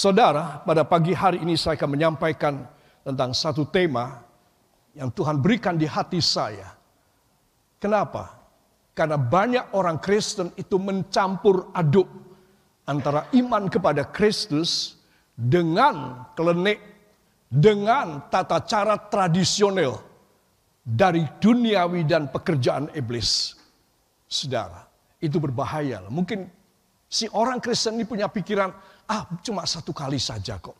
Saudara, pada pagi hari ini saya akan menyampaikan tentang satu tema yang Tuhan berikan di hati saya. Kenapa? Karena banyak orang Kristen itu mencampur aduk antara iman kepada Kristus dengan klenik, dengan tata cara tradisional dari duniawi dan pekerjaan iblis. Saudara, itu berbahaya. Mungkin si orang Kristen ini punya pikiran, ah cuma satu kali saja kok.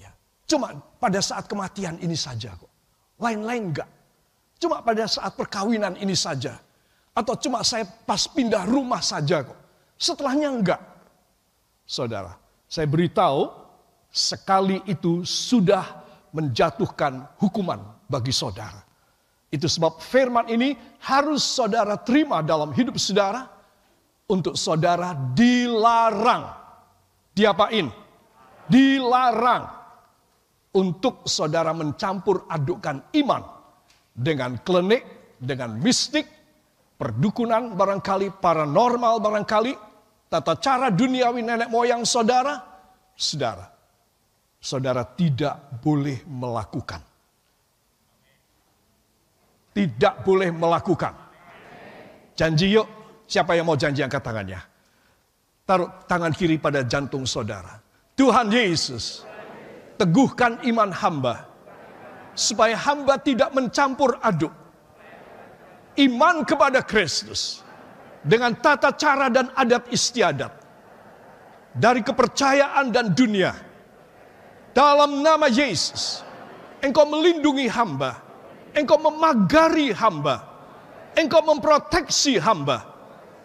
Ya, cuma pada saat kematian ini saja kok. Lain-lain enggak. Cuma pada saat perkawinan ini saja. Atau cuma saya pas pindah rumah saja kok. Setelahnya enggak. Saudara, saya beritahu sekali itu sudah menjatuhkan hukuman bagi saudara. Itu sebab firman ini harus saudara terima dalam hidup saudara untuk saudara dilarang diapain? Dilarang untuk saudara mencampur adukkan iman dengan klenik, dengan mistik, perdukunan barangkali, paranormal barangkali, tata cara duniawi nenek moyang saudara, saudara, saudara tidak boleh melakukan. Tidak boleh melakukan. Janji yuk, siapa yang mau janji angkat tangannya? Taruh tangan kiri pada jantung saudara. Tuhan Yesus, teguhkan iman hamba. Supaya hamba tidak mencampur aduk. Iman kepada Kristus. Dengan tata cara dan adat istiadat. Dari kepercayaan dan dunia. Dalam nama Yesus. Engkau melindungi hamba. Engkau memagari hamba. Engkau memproteksi hamba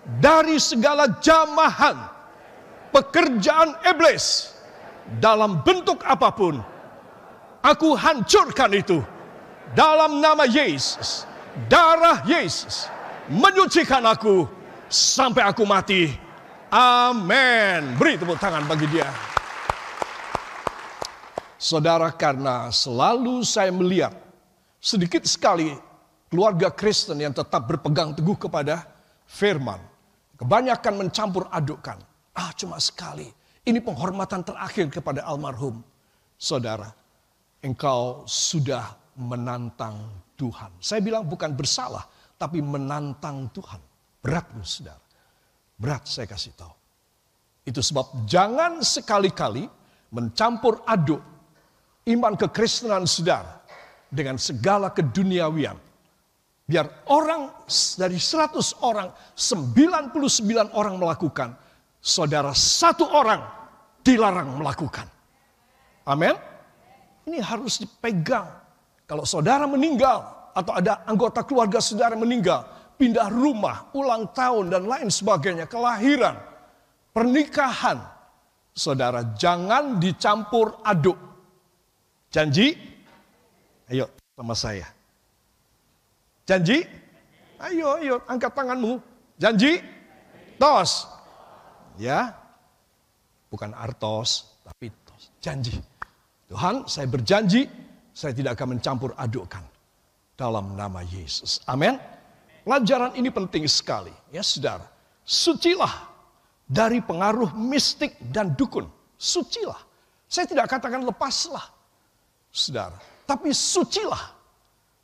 dari segala jamahan pekerjaan iblis dalam bentuk apa pun. Aku hancurkan itu dalam nama Yesus. Darah Yesus menyucikan aku sampai aku mati. Amin. Beri tepuk tangan bagi dia. Saudara, karena selalu saya melihat sedikit sekali keluarga Kristen yang tetap berpegang teguh kepada firman Kebanyakan mencampur adukkan. Ah cuma sekali. Ini penghormatan terakhir kepada almarhum. Saudara, engkau sudah menantang Tuhan. Saya bilang bukan bersalah, tapi menantang Tuhan. Berat saudara. Berat saya kasih tahu. Itu sebab jangan sekali-kali mencampur aduk iman kekristenan saudara dengan segala keduniawian Biar orang dari 100 orang, 99 orang melakukan. Saudara satu orang dilarang melakukan. Amin. Ini harus dipegang. Kalau saudara meninggal atau ada anggota keluarga saudara meninggal, pindah rumah, ulang tahun dan lain sebagainya, kelahiran, pernikahan. Saudara jangan dicampur aduk. Janji? Ayo sama saya. Janji? Ayo, ayo, angkat tanganmu. Janji? Tos. Ya. Bukan artos, tapi tos. Janji. Tuhan, saya berjanji, saya tidak akan mencampur adukkan. Dalam nama Yesus. Amin. Pelajaran ini penting sekali. Ya saudara. Sucilah dari pengaruh mistik dan dukun. Sucilah. Saya tidak katakan lepaslah. Saudara. Tapi sucilah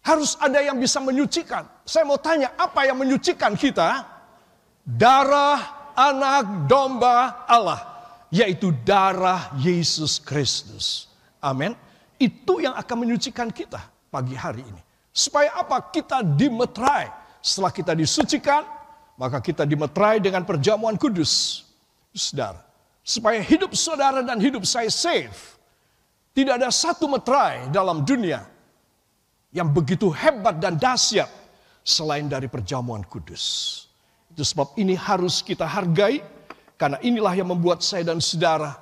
harus ada yang bisa menyucikan. Saya mau tanya, apa yang menyucikan kita? Darah anak domba Allah, yaitu darah Yesus Kristus. Amin. Itu yang akan menyucikan kita pagi hari ini. Supaya apa? Kita dimetrai. Setelah kita disucikan, maka kita dimetrai dengan perjamuan kudus. Saudara, supaya hidup saudara dan hidup saya safe. Tidak ada satu metrai dalam dunia yang begitu hebat dan dahsyat selain dari perjamuan kudus. Itu sebab ini harus kita hargai karena inilah yang membuat saya dan saudara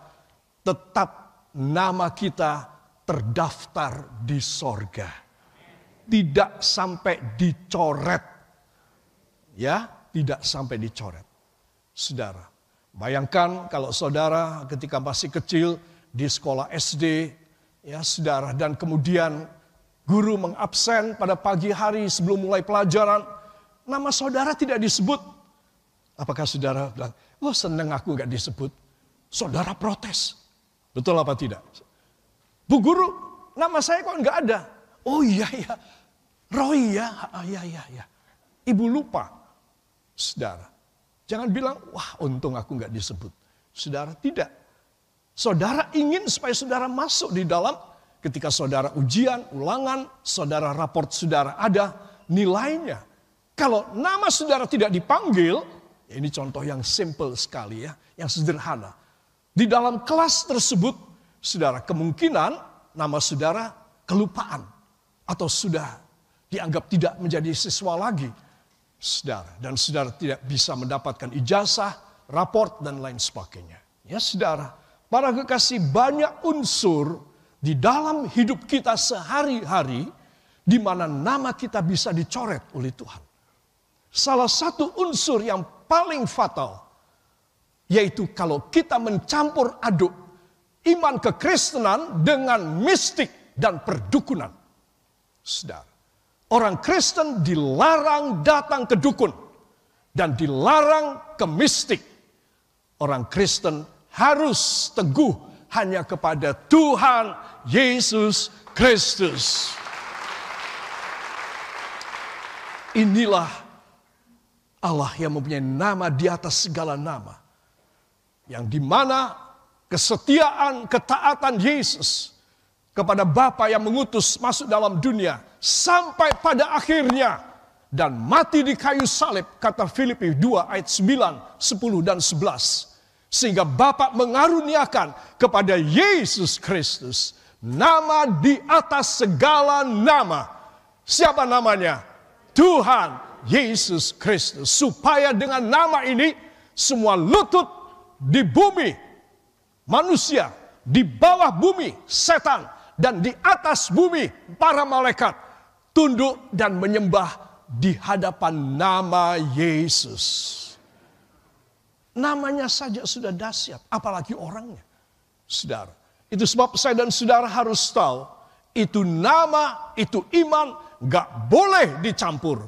tetap nama kita terdaftar di sorga. Tidak sampai dicoret. Ya, tidak sampai dicoret. Saudara, bayangkan kalau saudara ketika masih kecil di sekolah SD, ya saudara, dan kemudian Guru mengabsen pada pagi hari sebelum mulai pelajaran. Nama saudara tidak disebut. Apakah saudara bilang, oh seneng aku gak disebut. Saudara protes. Betul apa tidak? Bu Guru, nama saya kok nggak ada? Oh iya iya, Roy ya, ah, iya iya iya. Ibu lupa, saudara. Jangan bilang, wah untung aku nggak disebut. Saudara tidak. Saudara ingin supaya saudara masuk di dalam ketika saudara ujian, ulangan, saudara raport saudara ada nilainya. Kalau nama saudara tidak dipanggil, ya ini contoh yang simple sekali ya, yang sederhana. Di dalam kelas tersebut, saudara kemungkinan nama saudara kelupaan atau sudah dianggap tidak menjadi siswa lagi saudara. Dan saudara tidak bisa mendapatkan ijazah, raport, dan lain sebagainya. Ya saudara, para kekasih banyak unsur di dalam hidup kita sehari-hari di mana nama kita bisa dicoret oleh Tuhan. Salah satu unsur yang paling fatal yaitu kalau kita mencampur aduk iman kekristenan dengan mistik dan perdukunan. Saudara, Orang Kristen dilarang datang ke dukun dan dilarang ke mistik. Orang Kristen harus teguh hanya kepada Tuhan Yesus Kristus. Inilah Allah yang mempunyai nama di atas segala nama. Yang di mana kesetiaan, ketaatan Yesus kepada Bapa yang mengutus masuk dalam dunia sampai pada akhirnya dan mati di kayu salib kata Filipi 2 ayat 9, 10 dan 11 sehingga Bapa mengaruniakan kepada Yesus Kristus nama di atas segala nama. Siapa namanya? Tuhan Yesus Kristus. Supaya dengan nama ini semua lutut di bumi manusia, di bawah bumi setan dan di atas bumi para malaikat tunduk dan menyembah di hadapan nama Yesus. Namanya saja sudah dahsyat, apalagi orangnya. Saudara, itu sebab saya dan saudara harus tahu, itu nama, itu iman, gak boleh dicampur.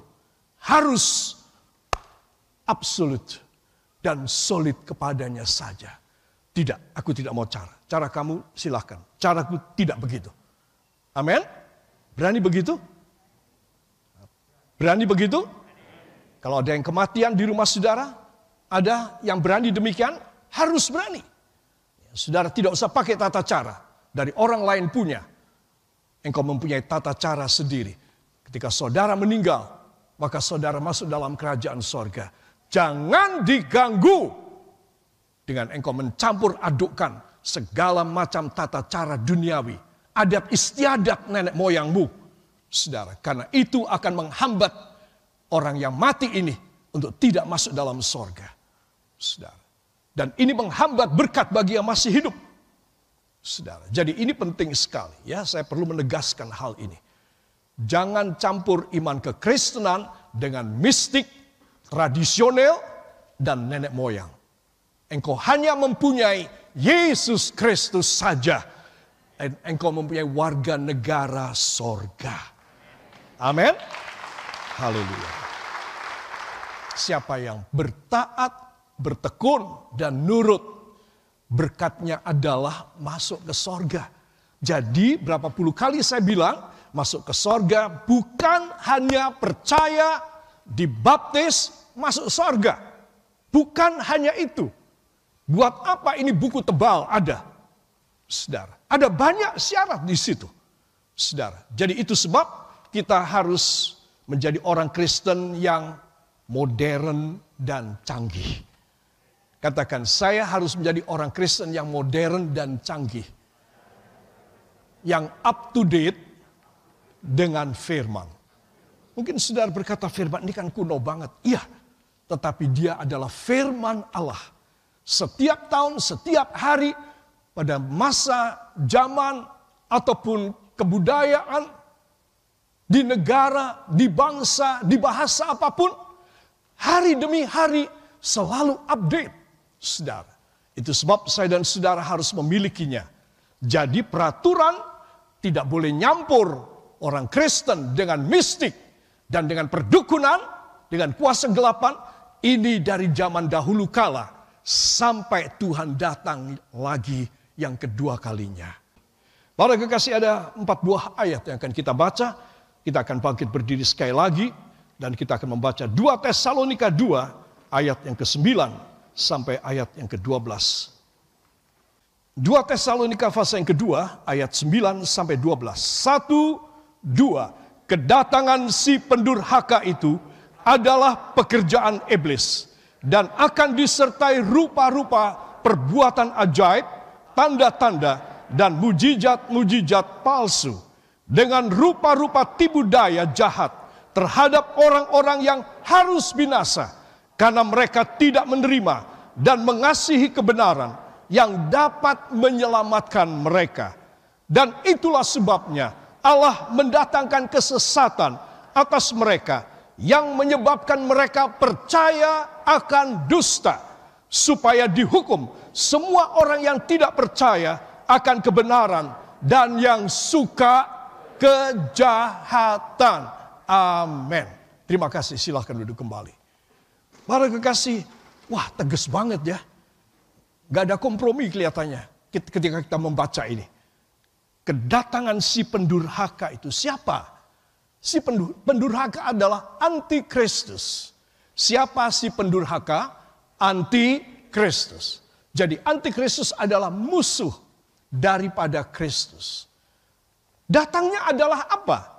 Harus absolut dan solid kepadanya saja. Tidak, aku tidak mau cara. Cara kamu silahkan. Caraku tidak begitu. Amin. Berani begitu? Berani begitu? Kalau ada yang kematian di rumah saudara, ada yang berani demikian, harus berani. Saudara tidak usah pakai tata cara dari orang lain punya. Engkau mempunyai tata cara sendiri. Ketika saudara meninggal, maka saudara masuk dalam kerajaan sorga. Jangan diganggu dengan engkau mencampur adukkan segala macam tata cara duniawi, adat istiadat nenek moyangmu, saudara. Karena itu akan menghambat orang yang mati ini untuk tidak masuk dalam sorga. Saudara. Dan ini menghambat berkat bagi yang masih hidup. Saudara. Jadi ini penting sekali ya, saya perlu menegaskan hal ini. Jangan campur iman kekristenan dengan mistik, tradisional, dan nenek moyang. Engkau hanya mempunyai Yesus Kristus saja. Dan engkau mempunyai warga negara sorga. Amin. Haleluya. Siapa yang bertaat, bertekun, dan nurut, berkatnya adalah masuk ke sorga. Jadi berapa puluh kali saya bilang, masuk ke sorga bukan hanya percaya, dibaptis, masuk sorga. Bukan hanya itu. Buat apa ini buku tebal ada? Saudara, ada banyak syarat di situ. Saudara, jadi itu sebab kita harus menjadi orang Kristen yang modern dan canggih. Katakan, saya harus menjadi orang Kristen yang modern dan canggih. Yang up to date dengan firman. Mungkin saudara berkata firman ini kan kuno banget. Iya, tetapi dia adalah firman Allah. Setiap tahun, setiap hari, pada masa, zaman, ataupun kebudayaan, di negara, di bangsa, di bahasa apa pun, hari demi hari selalu update. Saudara, itu sebab saya dan saudara harus memilikinya. Jadi peraturan tidak boleh nyampur orang Kristen dengan mistik dan dengan perdukunan, dengan kuasa gelapan. Ini dari zaman dahulu kala sampai Tuhan datang lagi yang kedua kalinya. Para kekasih ada empat buah ayat yang akan kita baca. Kita akan bangkit berdiri sekali lagi dan kita akan membaca 2 Tesalonika 2 ayat yang ke-9 sampai ayat yang ke-12. 2 Tesalonika fase yang kedua ayat 9 sampai 12. Satu, dua. Kedatangan si pendurhaka itu adalah pekerjaan iblis dan akan disertai rupa-rupa perbuatan ajaib, tanda-tanda, dan mujizat-mujizat palsu dengan rupa-rupa tipu daya jahat terhadap orang-orang yang harus binasa karena mereka tidak menerima dan mengasihi kebenaran yang dapat menyelamatkan mereka. Dan itulah sebabnya Allah mendatangkan kesesatan atas mereka yang menyebabkan mereka percaya akan dusta supaya dihukum semua orang yang tidak percaya akan kebenaran dan yang suka kejahatan. Amin. Terima kasih, silahkan duduk kembali. Para kekasih, wah tegas banget ya. Gak ada kompromi kelihatannya ketika kita membaca ini. Kedatangan si pendurhaka itu siapa? Si pendurhaka adalah antikristus. Siapa si pendurhaka? Antikristus. Jadi antikristus adalah musuh daripada Kristus. Datangnya adalah apa?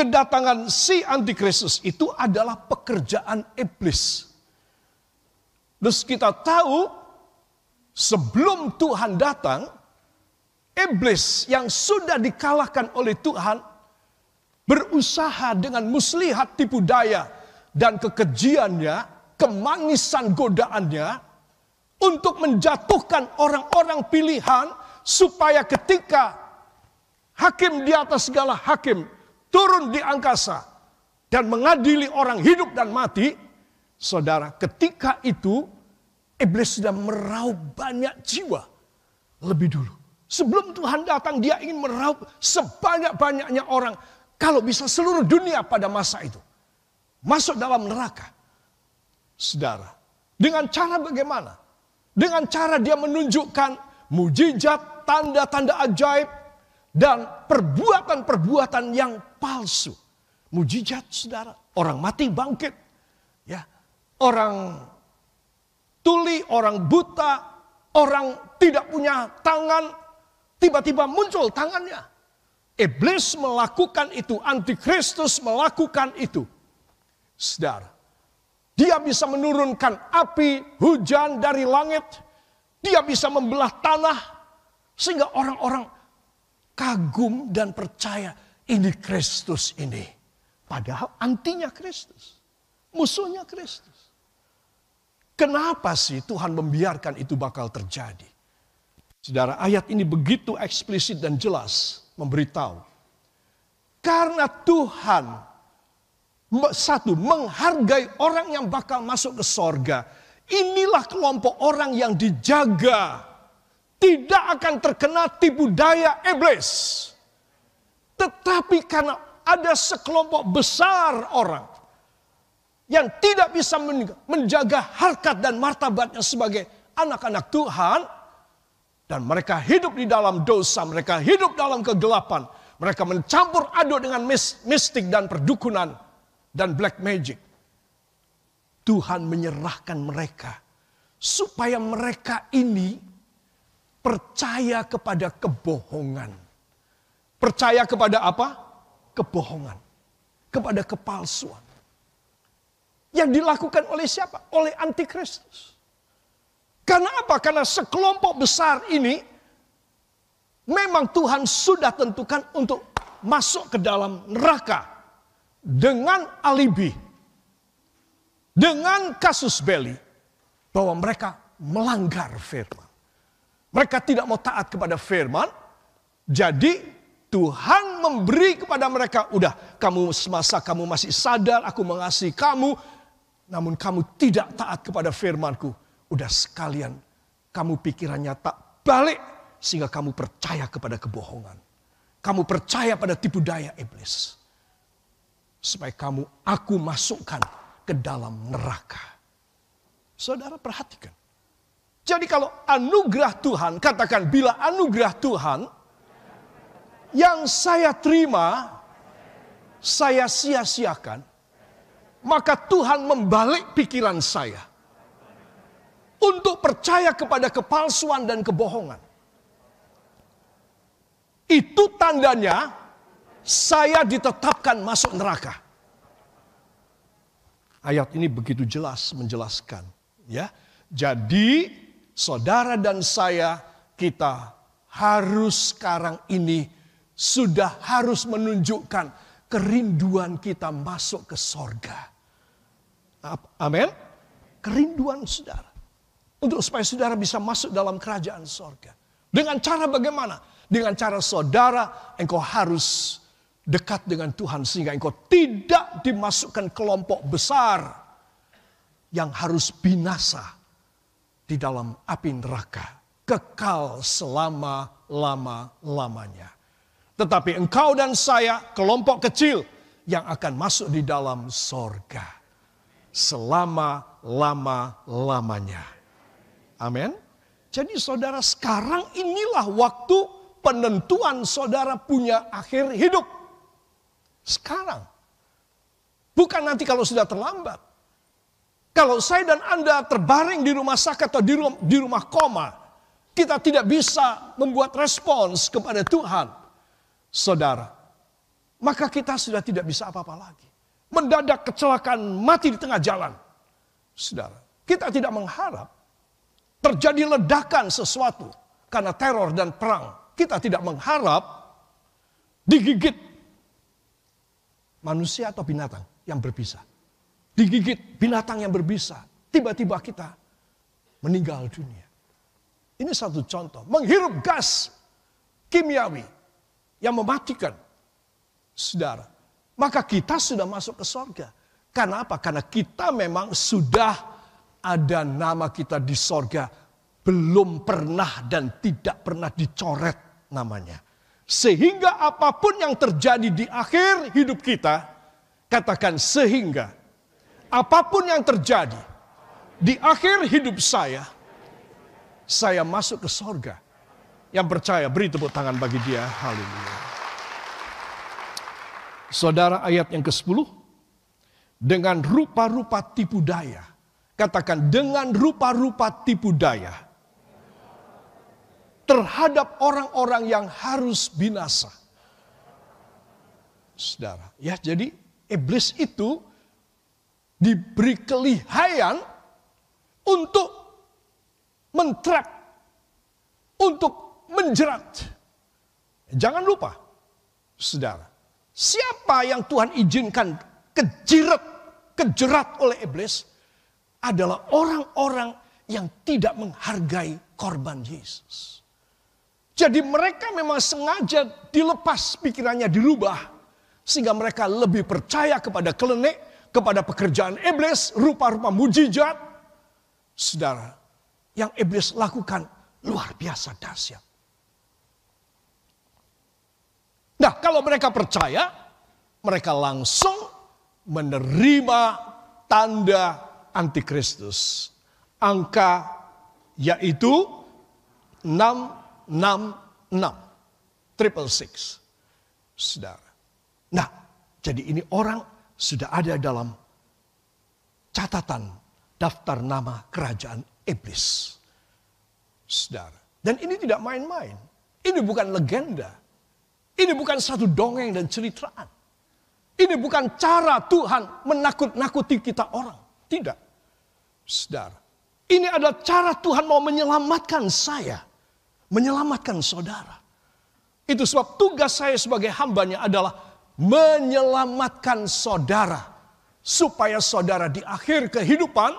Kedatangan si antikristus itu adalah pekerjaan iblis. Terus kita tahu sebelum Tuhan datang, iblis yang sudah dikalahkan oleh Tuhan berusaha dengan muslihat tipu daya dan kekejiannya, kemanisan godaannya untuk menjatuhkan orang-orang pilihan supaya ketika hakim di atas segala hakim, turun di angkasa dan mengadili orang hidup dan mati, saudara, ketika itu iblis sudah meraup banyak jiwa lebih dulu. Sebelum Tuhan datang, dia ingin meraup sebanyak-banyaknya orang. Kalau bisa seluruh dunia pada masa itu. Masuk dalam neraka. Saudara, dengan cara bagaimana? Dengan cara dia menunjukkan mujizat, tanda-tanda ajaib, dan perbuatan-perbuatan yang palsu. Mujizat saudara, orang mati bangkit. Ya, orang tuli, orang buta, orang tidak punya tangan, tiba-tiba muncul tangannya. Iblis melakukan itu, antikristus melakukan itu. Saudara, dia bisa menurunkan api, hujan dari langit. Dia bisa membelah tanah. Sehingga orang-orang kagum dan percaya ini Kristus ini. Padahal antinya Kristus. Musuhnya Kristus. Kenapa sih Tuhan membiarkan itu bakal terjadi? Saudara, ayat ini begitu eksplisit dan jelas memberitahu. Karena Tuhan satu menghargai orang yang bakal masuk ke sorga. Inilah kelompok orang yang dijaga tidak akan terkena tipu daya iblis. Tetapi karena ada sekelompok besar orang yang tidak bisa menjaga harkat dan martabatnya sebagai anak-anak Tuhan dan mereka hidup di dalam dosa, mereka hidup dalam kegelapan, mereka mencampur aduk dengan mistik dan perdukunan dan black magic. Tuhan menyerahkan mereka supaya mereka ini percaya kepada kebohongan. Percaya kepada apa? Kebohongan. Kepada kepalsuan. Yang dilakukan oleh siapa? Oleh antikristus. Karena apa? Karena sekelompok besar ini memang Tuhan sudah tentukan untuk masuk ke dalam neraka dengan alibi. Dengan kasus beli bahwa mereka melanggar firman. Mereka tidak mau taat kepada firman. Jadi Tuhan memberi kepada mereka, udah kamu semasa kamu masih sadar aku mengasihi kamu, namun kamu tidak taat kepada firmanku. Udah sekalian kamu pikirannya tak balik sehingga kamu percaya kepada kebohongan. Kamu percaya pada tipu daya iblis. Supaya kamu aku masukkan ke dalam neraka. Saudara perhatikan. Jadi kalau anugerah Tuhan, katakan bila anugerah Tuhan yang saya terima, saya sia-siakan, maka Tuhan membalik pikiran saya untuk percaya kepada kepalsuan dan kebohongan. Itu tandanya saya ditetapkan masuk neraka. Ayat ini begitu jelas menjelaskan, ya. Jadi saudara dan saya kita harus sekarang ini sudah harus menunjukkan kerinduan kita masuk ke sorga. Amin. Kerinduan saudara. Untuk supaya saudara bisa masuk dalam kerajaan sorga. Dengan cara bagaimana? Dengan cara saudara engkau harus dekat dengan Tuhan sehingga engkau tidak dimasukkan kelompok besar yang harus binasa di dalam api neraka. Kekal selama-lama-lamanya. Tetapi engkau dan saya kelompok kecil yang akan masuk di dalam sorga. Selama-lama-lamanya. Amin. Jadi saudara sekarang inilah waktu penentuan saudara punya akhir hidup. Sekarang. Bukan nanti kalau sudah terlambat. Kalau saya dan Anda terbaring di rumah sakit atau di rumah, di rumah koma, kita tidak bisa membuat respons kepada Tuhan. Saudara, maka kita sudah tidak bisa apa-apa lagi. Mendadak kecelakaan mati di tengah jalan. Saudara, kita tidak mengharap terjadi ledakan sesuatu karena teror dan perang. Kita tidak mengharap digigit manusia atau binatang yang berpisah digigit binatang yang berbisa. Tiba-tiba kita meninggal dunia. Ini satu contoh. Menghirup gas kimiawi yang mematikan saudara. Maka kita sudah masuk ke sorga. Karena apa? Karena kita memang sudah ada nama kita di sorga. Belum pernah dan tidak pernah dicoret namanya. Sehingga apa pun yang terjadi di akhir hidup kita, katakan sehingga apa pun yang terjadi di akhir hidup saya, saya masuk ke sorga. Yang percaya beri tepuk tangan bagi dia. Haleluya. Saudara ayat yang ke-10. Dengan rupa-rupa tipu daya. Katakan dengan rupa-rupa tipu daya. Terhadap orang-orang yang harus binasa. Saudara, ya jadi iblis itu diberi kelihayan untuk mentrap, untuk menjerat. Jangan lupa, saudara, siapa yang Tuhan izinkan kejerat, kejerat oleh iblis adalah orang-orang yang tidak menghargai korban Yesus. Jadi mereka memang sengaja dilepas pikirannya dirubah sehingga mereka lebih percaya kepada kelenek kepada pekerjaan iblis, rupa-rupa mujizat. Saudara, yang iblis lakukan luar biasa dahsyat. Nah, kalau mereka percaya, mereka langsung menerima tanda antikristus. Angka yaitu 666. Triple six. Saudara. Nah, jadi ini orang sudah ada dalam catatan daftar nama kerajaan iblis. Saudara. Dan ini tidak main-main. Ini bukan legenda. Ini bukan satu dongeng dan ceritaan. Ini bukan cara Tuhan menakut-nakuti kita orang. Tidak. Saudara. Ini adalah cara Tuhan mau menyelamatkan saya. Menyelamatkan saudara. Itu sebab tugas saya sebagai hambanya adalah menyelamatkan saudara supaya saudara di akhir kehidupan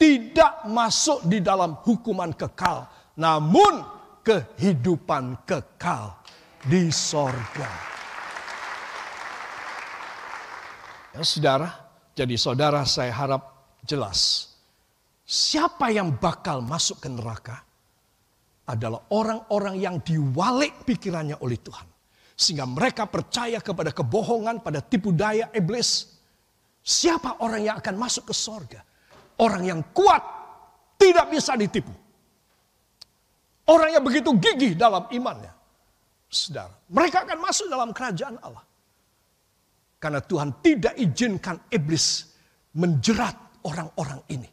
tidak masuk di dalam hukuman kekal, namun kehidupan kekal di sorga. Ya, saudara, jadi saudara saya harap jelas. Siapa yang bakal masuk ke neraka adalah orang-orang yang diwalik pikirannya oleh Tuhan. Sehingga mereka percaya kepada kebohongan, pada tipu daya iblis. Siapa orang yang akan masuk ke sorga? Orang yang kuat, tidak bisa ditipu. Orang yang begitu gigih dalam imannya. Saudara, mereka akan masuk dalam kerajaan Allah. Karena Tuhan tidak izinkan iblis menjerat orang-orang ini.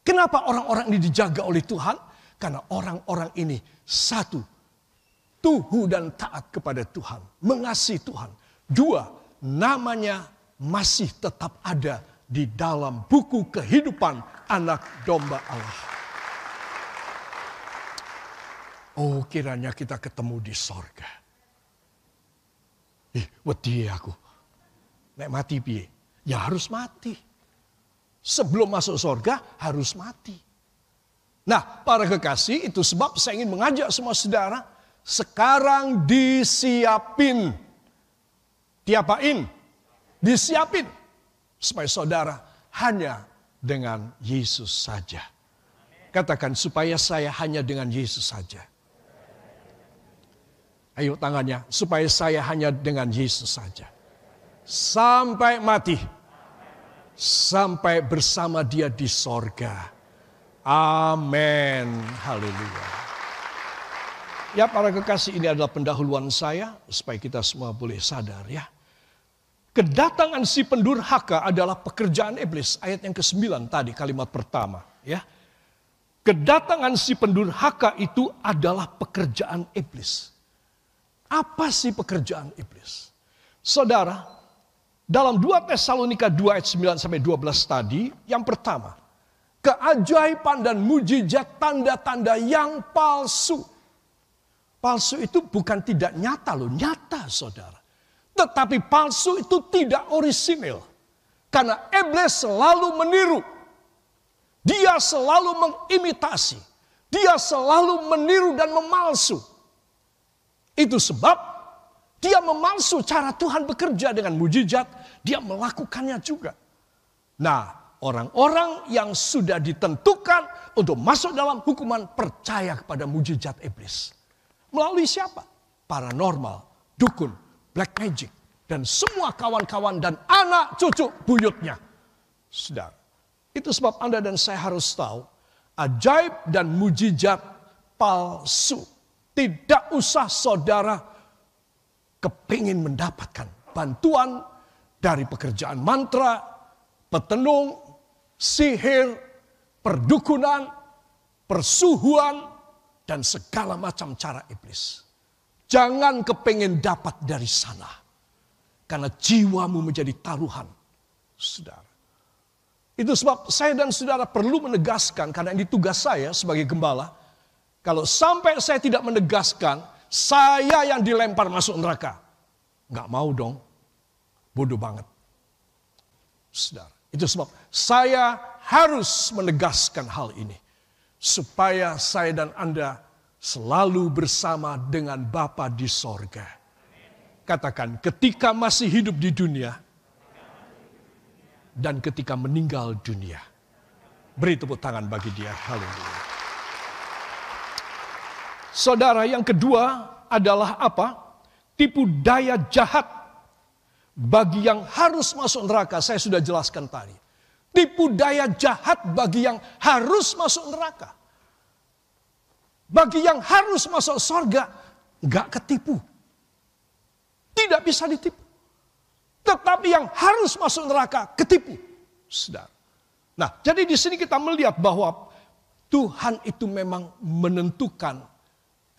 Kenapa orang-orang ini dijaga oleh Tuhan? Karena orang-orang ini satu, tuhu dan taat kepada Tuhan, mengasihi Tuhan. Dua, namanya masih tetap ada di dalam buku kehidupan anak domba Allah. Oh kiranya kita ketemu di sorga. Ih, wedi aku. Nek mati piye? Ya harus mati. Sebelum masuk sorga harus mati. Nah, para kekasih, itu sebab saya ingin mengajak semua saudara, sekarang disiapin. Diapain? Disiapin. Supaya saudara hanya dengan Yesus saja. Katakan supaya saya hanya dengan Yesus saja. Ayo tangannya, supaya saya hanya dengan Yesus saja. Sampai mati. Sampai bersama dia di sorga. Amin. Haleluya. Ya para kekasih ini adalah pendahuluan saya supaya kita semua boleh sadar ya. Kedatangan si pendurhaka adalah pekerjaan iblis. Ayat yang ke-9 tadi kalimat pertama ya. Kedatangan si pendurhaka itu adalah pekerjaan iblis. Apa sih pekerjaan iblis? Saudara, dalam 2 Tesalonika 2 ayat 9 sampai 12 tadi, yang pertama, keajaiban dan mujizat tanda-tanda yang palsu. Palsu itu bukan tidak nyata loh, nyata saudara. Tetapi palsu itu tidak orisinil. Karena iblis selalu meniru. Dia selalu mengimitasi. Dia selalu meniru dan memalsu. Itu sebab dia memalsu cara Tuhan bekerja dengan mujizat. Dia melakukannya juga. Nah, orang-orang yang sudah ditentukan untuk masuk dalam hukuman percaya kepada mujizat iblis. Melalui siapa? Paranormal, dukun, black magic, dan semua kawan-kawan dan anak cucu buyutnya. Sudah. Itu sebab Anda dan saya harus tahu, ajaib dan mujizat palsu. Tidak usah saudara kepingin mendapatkan bantuan dari pekerjaan mantra, petenung, sihir, perdukunan, persuhuan, dan segala macam cara iblis. Jangan kepengen dapat dari sana. Karena jiwamu menjadi taruhan. Saudara. Itu sebab saya dan saudara perlu menegaskan, karena ini tugas saya sebagai gembala. Kalau sampai saya tidak menegaskan, saya yang dilempar masuk neraka. Nggak mau dong. Bodoh banget. Saudara. Itu sebab saya harus menegaskan hal ini. Supaya saya dan Anda selalu bersama dengan Bapa di sorga. Katakan, ketika masih hidup di dunia, dan ketika meninggal dunia. Beri tepuk tangan bagi dia. Haleluya. Saudara, yang kedua adalah apa? Tipu daya jahat bagi yang harus masuk neraka, saya sudah jelaskan tadi. Tipu daya jahat bagi yang harus masuk neraka. Bagi yang harus masuk sorga, nggak ketipu. Tidak bisa ditipu. Tetapi yang harus masuk neraka, ketipu. Sedar. Nah, jadi di sini kita melihat bahwa Tuhan itu memang menentukan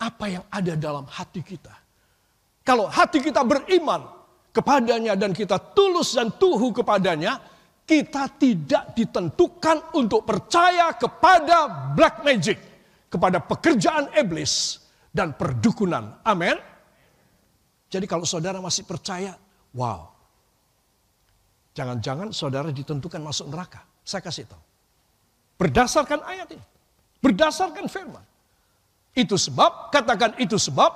apa yang ada dalam hati kita. Kalau hati kita beriman, kepadanya dan kita tulus dan tuhu kepadanya, kita tidak ditentukan untuk percaya kepada black magic, kepada pekerjaan iblis dan perdukunan. Amin. Jadi kalau saudara masih percaya, wow. Jangan-jangan saudara ditentukan masuk neraka. Saya kasih tahu. Berdasarkan ayat ini. Berdasarkan firman. Itu sebab, katakan itu sebab,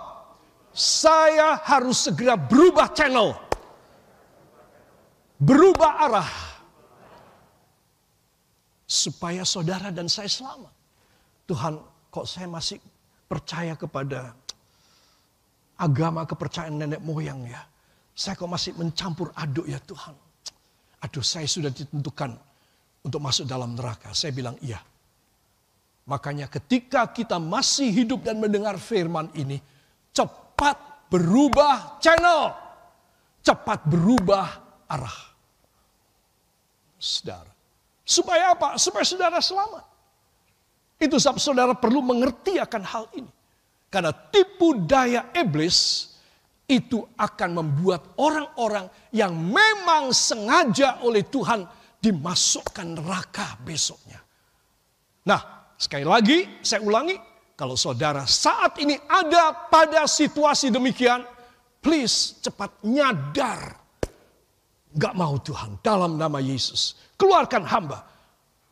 saya harus segera berubah channel berubah arah supaya saudara dan saya selamat. Tuhan, kok saya masih percaya kepada agama kepercayaan nenek moyang ya. Saya kok masih mencampur aduk ya Tuhan. Aduh saya sudah ditentukan untuk masuk dalam neraka. Saya bilang iya. Makanya ketika kita masih hidup dan mendengar firman ini, cepat berubah channel. Cepat berubah arah. Saudara. Supaya apa? Supaya saudara selamat. Itu sebab saudara perlu mengerti akan hal ini. Karena tipu daya iblis itu akan membuat orang-orang yang memang sengaja oleh Tuhan dimasukkan neraka besoknya. Nah, sekali lagi saya ulangi, kalau saudara saat ini ada pada situasi demikian, please cepat nyadar. Gak mau Tuhan dalam nama Yesus. Keluarkan hamba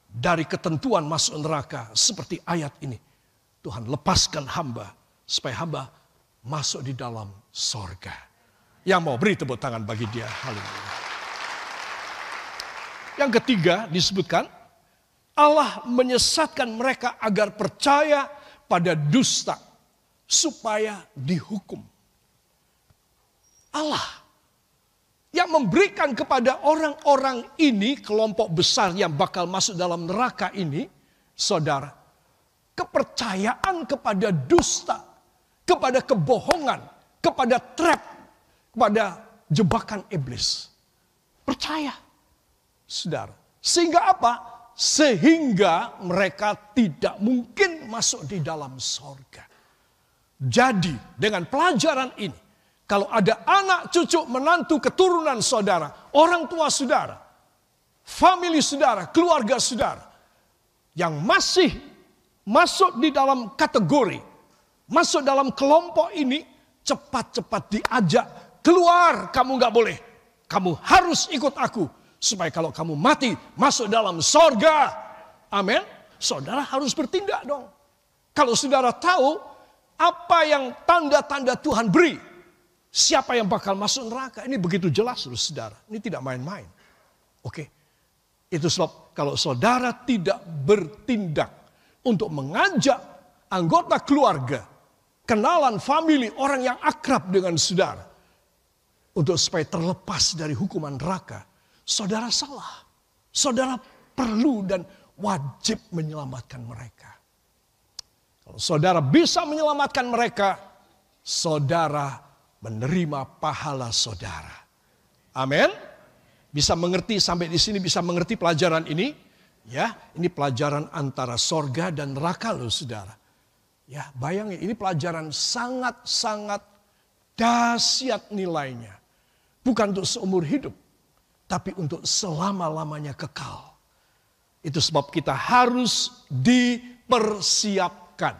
dari ketentuan masuk neraka seperti ayat ini. Tuhan lepaskan hamba supaya hamba masuk di dalam sorga. Yang mau beri tepuk tangan bagi dia. Haleluya. Yang ketiga disebutkan, Allah menyesatkan mereka agar percaya pada dusta supaya dihukum. Allah memberikan kepada orang-orang ini kelompok besar yang bakal masuk dalam neraka ini, saudara, kepercayaan kepada dusta kepada kebohongan, kepada trap, kepada jebakan iblis. Percaya, saudara. Sehingga apa? Sehingga mereka tidak mungkin masuk di dalam sorga. Jadi dengan pelajaran ini, kalau ada anak cucu menantu keturunan saudara, orang tua saudara, family saudara, keluarga saudara, yang masih masuk di dalam kategori masuk dalam kelompok ini, cepat-cepat diajak keluar. Kamu nggak boleh. Kamu harus ikut aku. Supaya kalau kamu mati, masuk dalam sorga. Amin. Saudara harus bertindak dong. Kalau saudara tahu apa yang tanda-tanda Tuhan beri. Siapa yang bakal masuk neraka. Ini begitu jelas saudara. Ini tidak main-main. Oke. Itu sebab kalau saudara tidak bertindak untuk mengajak anggota keluarga kenalan family, orang yang akrab dengan saudara. Untuk supaya terlepas dari hukuman neraka. Saudara salah. Saudara perlu dan wajib menyelamatkan mereka. Kalau saudara bisa menyelamatkan mereka, saudara menerima pahala saudara. Amin. Bisa mengerti sampai di sini bisa mengerti pelajaran ini? Ya, ini pelajaran antara sorga dan neraka loh saudara. Ya, bayangin ini pelajaran sangat-sangat dahsyat nilainya. Bukan untuk seumur hidup, tapi untuk selama-lamanya kekal. Itu sebab kita harus dipersiapkan.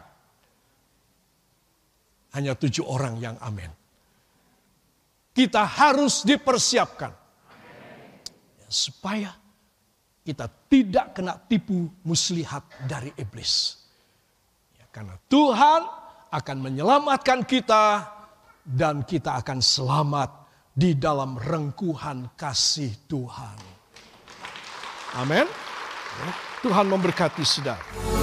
Hanya tujuh orang yang amin. Kita harus dipersiapkan. Ya, supaya kita tidak kena tipu muslihat dari iblis. Karena Tuhan akan menyelamatkan kita dan kita akan selamat di dalam rengkuhan kasih Tuhan. Amin. Tuhan memberkati saudara.